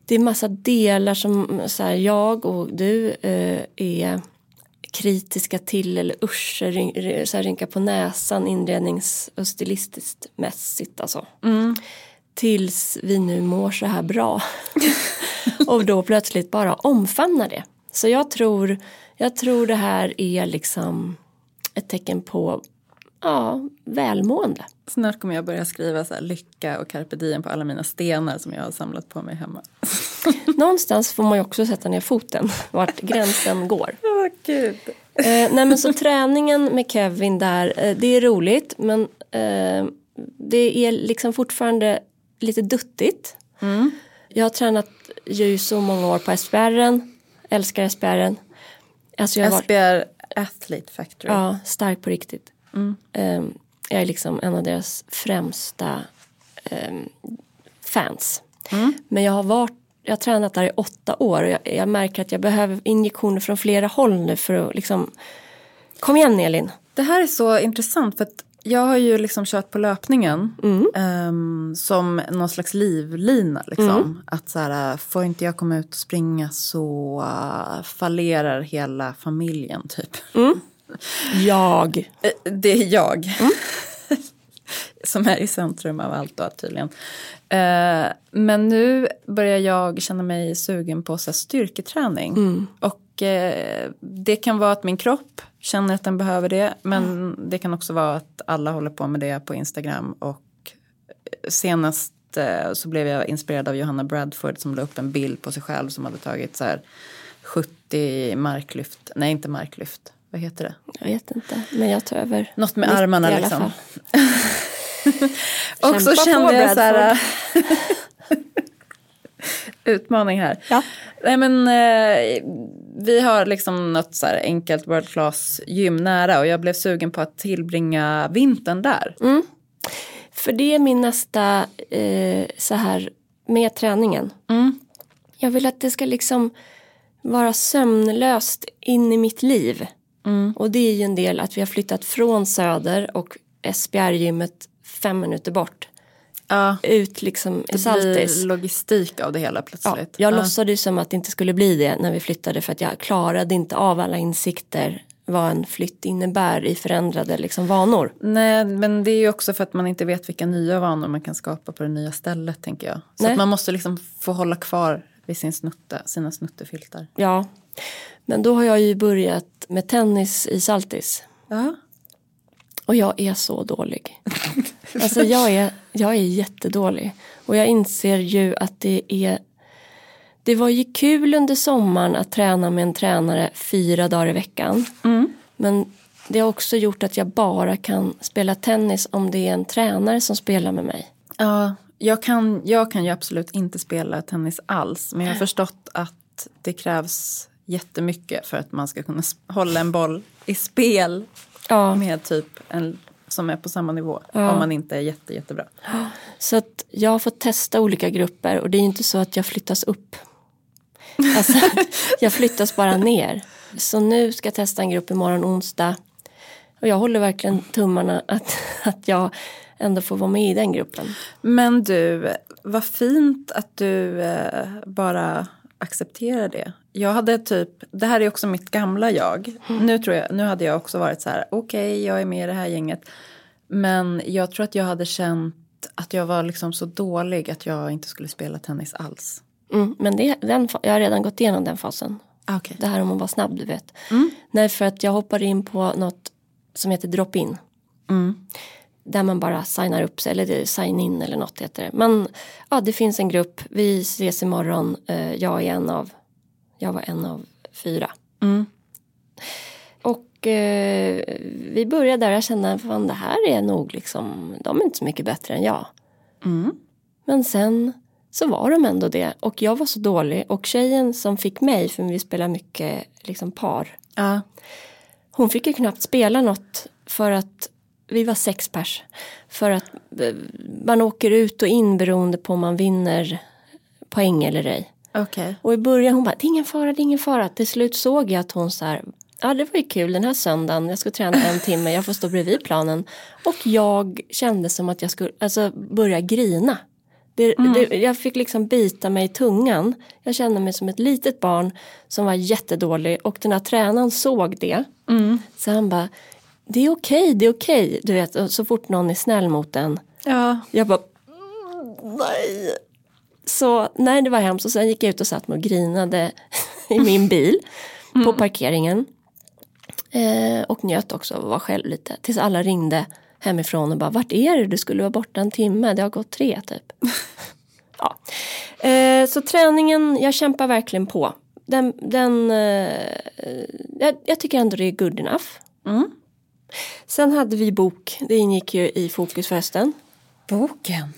det är massa delar som så här, jag och du eh, är kritiska till eller usch, ryn- så här, rynka på näsan inrednings och stilistiskt mässigt alltså. Tills vi nu mår så här bra. [laughs] och då plötsligt bara omfamnar det. Så jag tror, jag tror det här är liksom ett tecken på ja, välmående. Snart kommer jag börja skriva så här, lycka och carpe diem på alla mina stenar som jag har samlat på mig hemma. [laughs] [laughs] Någonstans får man ju också sätta ner foten vart gränsen går. [laughs] Åh gud. Eh, nej men så träningen med Kevin där, eh, det är roligt men eh, det är liksom fortfarande lite duttigt. Jag har tränat ju så många år på SPRen, älskar SPRen. Alltså SBR Athlete Factory. ja, stark på riktigt. Eh, jag är liksom en av deras främsta eh, fans. Men jag har varit jag har tränat där i åtta år och jag, jag märker att jag behöver injektioner från flera håll nu för att liksom Kom igen Elin. Det här är så intressant för att jag har ju liksom kört på löpningen ehm, som någon slags livlina. Liksom. Att så här, får inte jag komma ut och springa så uh, fallerar hela familjen typ. [laughs] Jag. Eh, Det är jag. [laughs] som är i centrum av allt då tydligen. Eh, men nu börjar jag känna mig sugen på så här, styrketräning. Och eh, det kan vara att min kropp känner att den behöver det. Men det kan också vara att alla håller på med det på Instagram. Och senast eh, så blev jag inspirerad av Johanna Bradford som la upp en bild på sig själv som hade tagit så här 70 marklyft. Nej, inte marklyft. Vad heter det? Jag vet inte. Men jag tar över. Något med 90 armarna i alla liksom. [laughs] Och så kände på, jag så här. [laughs] [laughs] Utmaning här. Ja. Nej men eh, vi har liksom något så enkelt world class gym nära och jag blev sugen på att tillbringa vintern där. För det är min nästa eh, så här med träningen. Jag vill att det ska liksom vara sömnlöst in i mitt liv. Och det är ju en del att vi har flyttat från Söder och SBR-gymmet fem minuter bort. Ja, Ut liksom i det Saltis. blir logistik av det hela Ja, plötsligt. jag Ja. låtsade ju som att det inte skulle bli det när vi flyttade för att jag klarade inte av alla insikter vad en flytt innebär i förändrade liksom, vanor. Nej men det är ju också för att man inte vet vilka nya vanor man kan skapa på det nya stället tänker jag. Så Nej. att man måste liksom få hålla kvar vid sin snutte, sina snuttefiltar. Ja, men då har jag ju börjat med tennis i Saltis. Ja. Och jag är så dålig. [laughs] Alltså jag är, jag är jättedålig. Och jag inser ju att det är Det var ju kul under sommaren att träna med en tränare fyra dagar i veckan. Men det har också gjort att jag bara kan spela tennis om det är en tränare som spelar med mig. Ja, jag kan, jag kan ju absolut inte spela tennis alls. Men jag har förstått att det krävs jättemycket för att man ska kunna hålla en boll i spel Ja. med typ en som är på samma nivå. Om man inte är jätte, jättebra. Så att jag har fått testa olika grupper och det är inte så att jag flyttas upp. [laughs] Alltså, jag flyttas bara ner. Så nu ska jag testa en grupp imorgon onsdag. Och jag håller verkligen tummarna att, att jag ändå får vara med i den gruppen. Men du, vad fint att du eh, bara accepterar det. Jag hade typ, det här är också mitt gamla jag. Mm. Nu tror jag, nu hade jag också varit så här, okej okay, jag är med i det här gänget. Men jag tror att jag hade känt att jag var liksom så dålig att jag inte skulle spela tennis alls. Mm, men det, den, jag har redan gått igenom den fasen. Okay. Det här om att vara snabb, du vet. Mm. Nej, för att jag hoppade in på något som heter drop-in. Mm. Där man bara signar upp sig, eller sign in eller något heter det. Men ja, det finns en grupp, vi ses imorgon, eh, jag är en av, jag var en av fyra. Mm. Och eh, vi började där och kände, fan det här är nog liksom, de är inte så mycket bättre än jag. Mm. Men sen så var de ändå det och jag var så dålig och tjejen som fick mig, för vi spelar mycket liksom par. Ja. Hon fick ju knappt spela något för att vi var sex pers. För att eh, man åker ut och in beroende på om man vinner poäng eller ej. Okay. Och i början hon bara, det är ingen fara, det är ingen fara. Till slut såg jag att hon så här, ja det var ju kul den här söndagen, jag ska träna en timme, jag får stå bredvid planen. Och jag kände som att jag skulle, alltså börja grina. Det, mm. det, jag fick liksom bita mig i tungan. Jag kände mig som ett litet barn som var jättedålig och den här tränaren såg det. Mm. Så han bara, det är okej, det är okej. Du vet, så fort någon är snäll mot en. Ja. Jag bara, "Mm, nej. Så nej, det var hemskt. Och sen gick jag ut och satt mig och grinade i min bil på parkeringen. Eh, och njöt också och var själv lite. Tills alla ringde hemifrån och bara, vart är du? Du skulle vara borta en timme, det har gått tre typ. [laughs] ja. eh, så träningen, jag kämpar verkligen på. Den, den, eh, jag, jag tycker ändå det är good enough. Mm. Sen hade vi bok, det ingick ju i fokus förresten. Boken.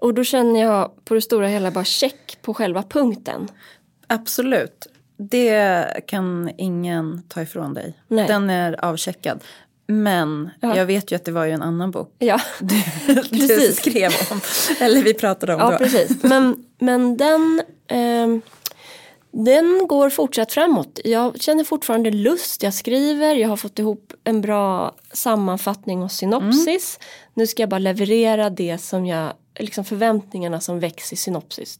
Och då känner jag på det stora hela bara check på själva punkten. Absolut. Det kan ingen ta ifrån dig. Nej. Den är avcheckad. Men Ja. jag vet ju att det var ju en annan bok Ja, [laughs] du Precis. skrev om. Eller vi pratade om ja då. precis. Men, men den, ehm, den går fortsatt framåt. Jag känner fortfarande lust, jag skriver, jag har fått ihop en bra sammanfattning och synopsis. Nu ska jag bara leverera det som jag, liksom förväntningarna som väcks i synopsis.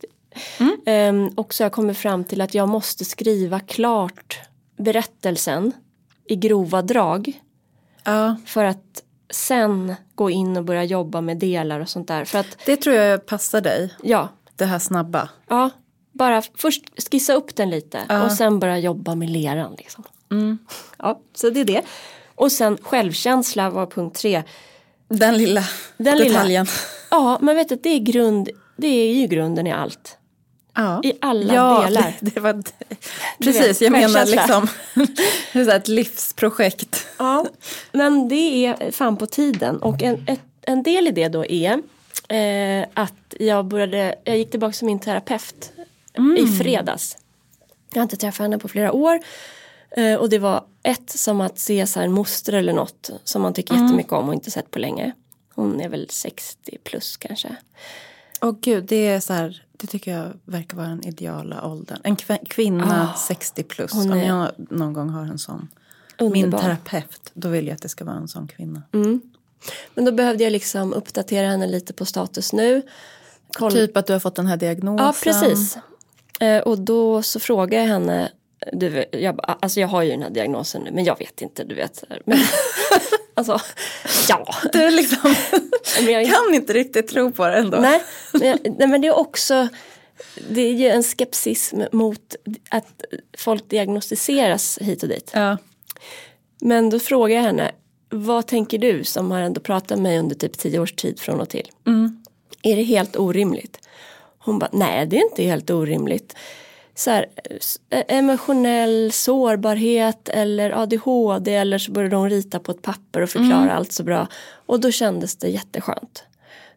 Ehm, och så har jag kommit fram till att jag måste skriva klart berättelsen i grova drag. Ja, För att sen gå in och börja jobba med delar och sånt där. För att, det tror jag passar dig. ja, Det här snabba. ja bara först skissa upp den lite Ja. och sen börja jobba med leran. Liksom. Mm. Ja, så det är det. Och sen självkänsla var punkt tre. Den lilla Den lilla- detaljen. Ja, men vet du, det är, grund, det är ju grunden i allt. Ja. I alla ja, delar. Det, [laughs] det var, Du precis, vet, jag menar liksom [laughs] det ett livsprojekt. Ja, men det är fan på tiden. Och en, ett, en del i det då är eh, att jag började, jag gick tillbaka till min terapeut i fredags. Jag har inte träffat henne på flera år. Eh, och det var ett som att se så här en moster eller något som man tycker jättemycket om och inte sett på länge. Hon är väl 60 plus kanske. Åh gud, det är så här, det tycker jag verkar vara den ideala åldern. En kv- kvinna Ah, 60 plus. Om är- jag någon gång har en sån. Min Underbar. terapeut, då vill jag att det ska vara en sån kvinna. Mm. Men då behövde jag liksom uppdatera henne lite på status nu. Kolla- Typ att du har fått den här diagnosen. Ja, precis. Eh, och då så frågade jag henne, du, jag, alltså jag har ju den här diagnosen nu men jag vet inte, du vet. Men, [laughs] alltså, ja. Du liksom, jag, kan inte riktigt tro på det ändå. nej, men, jag, nej, men det är också, det är ju en skepsis mot att folk diagnostiseras hit och dit. Ja. Men då frågade jag henne, vad tänker du som har ändå pratat med mig under typ tio års tid från och till? Mm. Är det helt orimligt? Hon bara, nej det är inte helt orimligt. Så här, s- emotionell sårbarhet eller ADHD eller så började hon rita på ett papper och förklara allt så bra. Och då kändes det jätteskönt.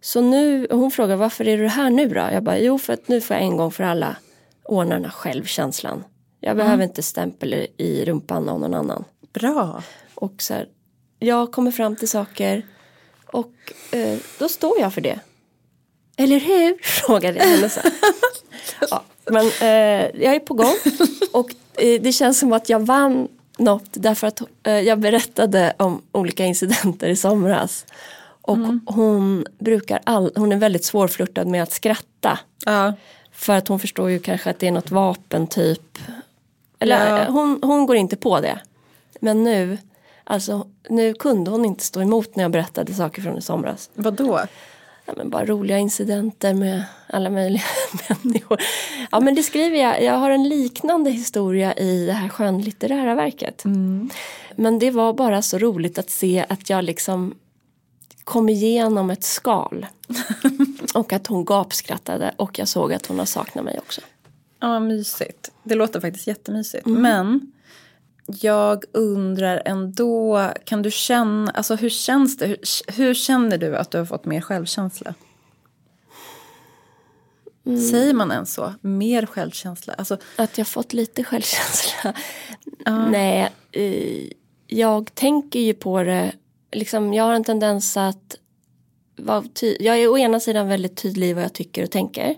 Så nu, hon frågar varför är du här nu då? Jag bara, jo för att nu får jag en gång för alla ordna den här självkänslan. Jag behöver inte stämpel i- i rumpan av någon annan. Bra. Och så här, jag kommer fram till saker och eh, då står jag för det. Eller hur? [laughs] Frågade jag henne här. [laughs] ja, men eh, jag är på gång och Eh, Det känns som att jag vann något därför att eh, jag berättade om olika incidenter i somras. Och hon brukar all, hon är väldigt svårflörtad med att skratta. Ja. För att hon förstår ju kanske att det är något vapen typ. Eller Ja. eh, hon, hon går inte på det. Men nu, alltså nu kunde hon inte stå emot när jag berättade saker från i somras. Vadå? Ja, men bara roliga incidenter med alla möjliga [laughs] människor. Ja men det skriver jag, jag har en liknande historia i det här skönlitterära verket. Men det var bara så roligt att se att jag liksom kom igenom ett skal. [laughs] och att hon gapskrattade och jag såg att hon har saknat mig också. Ja, mysigt. Det låter faktiskt jättemysigt. Men jag undrar ändå, kan du känna, alltså hur känns det? Hur, hur känner du att du har fått mer självkänsla? Säger man ens så? Mer självkänsla? Alltså, Att jag fått lite självkänsla. Nej, eh, jag tänker ju på det. Liksom, jag har en tendens att vara jag är å ena sidan väldigt tydlig i vad jag tycker och tänker.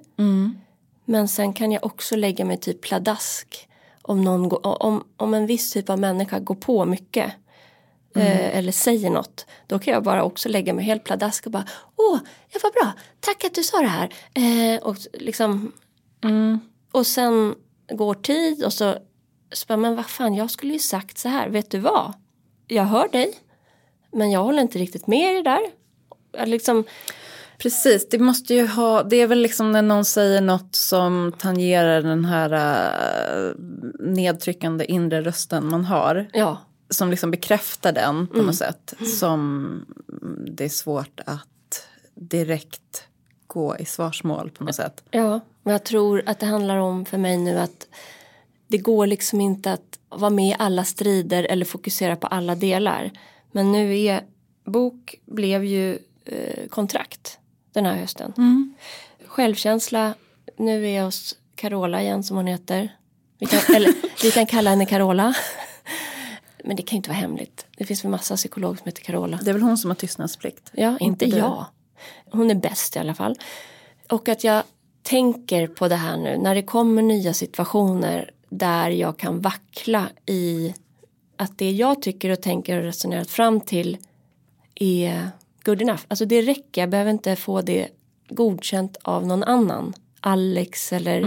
Men sen kan jag också lägga mig typ pladask om, någon om, om en viss typ av människa går på mycket. Eh, eller säger något. Då kan jag bara också lägga mig helt pladask och bara Åh, ja, vad bra, tack att du sa det här. Eh, och liksom och sen går tid och så, så bara, men vad fan jag skulle ju sagt så här, vet du vad? Jag hör dig, men jag håller inte riktigt med det där. Jag Liksom, Precis, det måste ju ha, det är väl liksom när någon säger något som tangerar den här äh, nedtryckande inre rösten man har. ja, Som liksom bekräftar den på något sätt. Som det är svårt att direkt gå i svarsmål på något sätt. ja. Och jag tror att det handlar om för mig nu att det går liksom inte att vara med i alla strider eller fokusera på alla delar. Men nu är, bok blev ju eh, kontrakt den här hösten. Självkänsla, nu är jag hos Carola igen som hon heter. Vi kan, eller, [laughs] vi kan kalla henne Carola. Men det kan inte vara hemligt. Det finns väl massa psykologer som heter Carola. Det är väl hon som har tystnadsplikt? Ja, inte du. jag. Hon är bäst i alla fall. Och att jag tänker på det här nu när det kommer nya situationer där jag kan vackla i att det jag tycker och tänker och resonerat fram till är good enough. Alltså det räcker, jag behöver inte få det godkänt av någon annan. Alex eller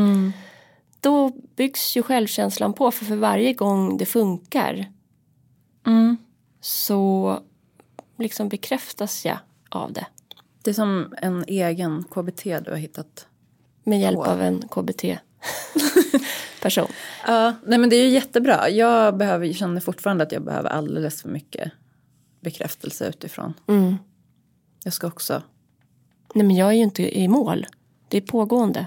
då byggs ju självkänslan på för för varje gång det funkar så liksom bekräftas jag av det. Det är som en egen KBT du har hittat. Med hjälp av en KBT-person. [laughs] Ja, nej men det är ju jättebra. Jag behöver, känner fortfarande att jag behöver alldeles för mycket bekräftelse utifrån. Mm. Jag ska också. Nej men jag är ju inte i mål. Det är pågående.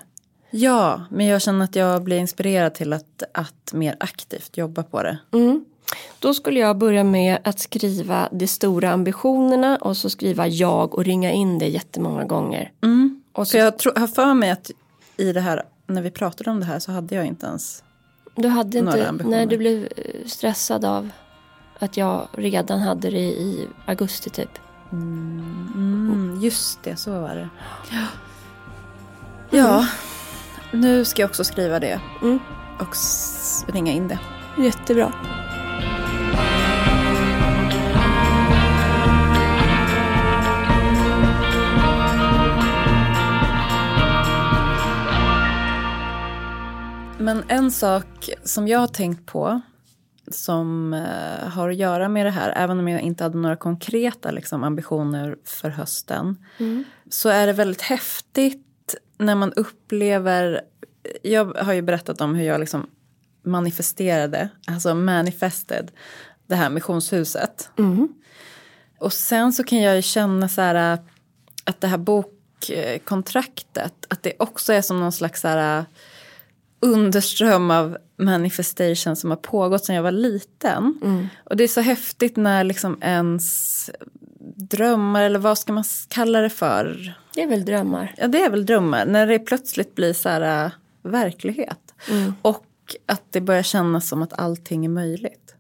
Ja, men jag känner att jag blir inspirerad till att, att mer aktivt jobba på det. Mm. Då skulle jag börja med att skriva de stora ambitionerna och så skriva jag och ringa in det jättemånga gånger. Och så jag tror, har för mig att i det här, när vi pratade om det här så hade jag inte ens. Du hade Några inte, ambitioner. när du blev eh, stressad av att jag redan hade det i augusti typ. Mm, just det, så var det. Ja, nu ska jag också skriva det Mm. och ringa in det. Jättebra. Men en sak som jag har tänkt på som eh, har att göra med det här, även om jag inte hade några konkreta liksom, ambitioner för hösten, så är det väldigt häftigt när man upplever, jag har ju berättat om hur jag liksom manifesterade, alltså manifested, det här missionshuset. Och sen så kan jag ju känna så här att det här bokkontraktet, att det också är som någon slags så här underström av manifestation som har pågått sedan jag var liten. Och det är så häftigt när liksom ens drömmar, eller vad ska man kalla det för? Det är väl drömmar. Ja, det är väl drömmar. När det plötsligt blir så här äh, verklighet. Och att det börjar kännas som att allting är möjligt.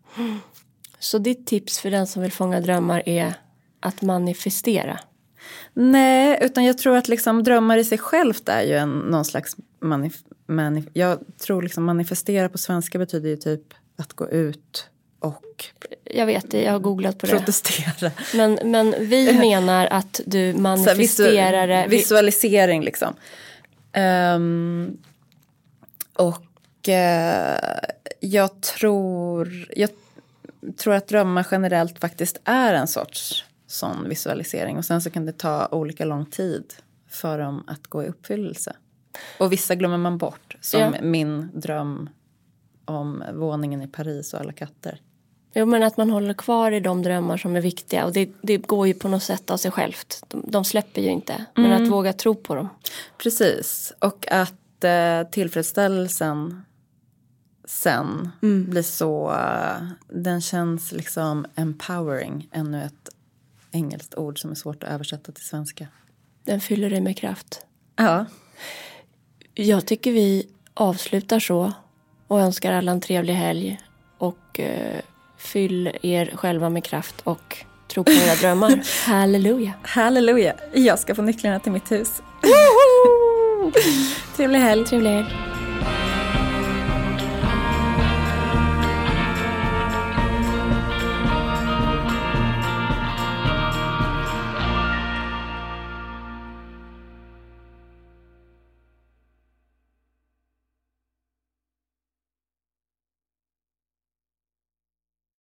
Så ditt tips för den som vill fånga drömmar är att manifestera. Nej, utan jag tror att liksom drömmar i sig självt är ju en, någon slags manif- manif- jag tror liksom manifestera på svenska betyder ju typ att gå ut och Jag vet det, jag har googlat på det. protestera. Men, men vi [laughs] menar att du manifesterar det. visu- visualisering liksom. Ehm, och eh, jag tror, jag tror att drömmar generellt faktiskt är en sorts sån visualisering. Och sen så kan det ta olika lång tid för dem att gå i uppfyllelse. Och vissa glömmer man bort. Som Ja. min dröm om våningen i Paris och alla katter. Jo men att man håller kvar i de drömmar som är viktiga och det, det går ju på något sätt av sig självt. De, de släpper ju inte. Men Mm. att våga tro på dem. Precis. Och att eh, tillfredsställelsen sen blir så... eh, den känns liksom empowering. Ännu ett engelskt ord som är svårt att översätta till svenska. Den fyller dig med kraft. Ja. Jag tycker vi avslutar så och önskar alla en trevlig helg. Och eh, fyll er själva med kraft och tro på era drömmar. [laughs] Halleluja! Halleluja. Jag ska få nycklarna till mitt hus. [laughs] Trevlig helg. Trevlig helg!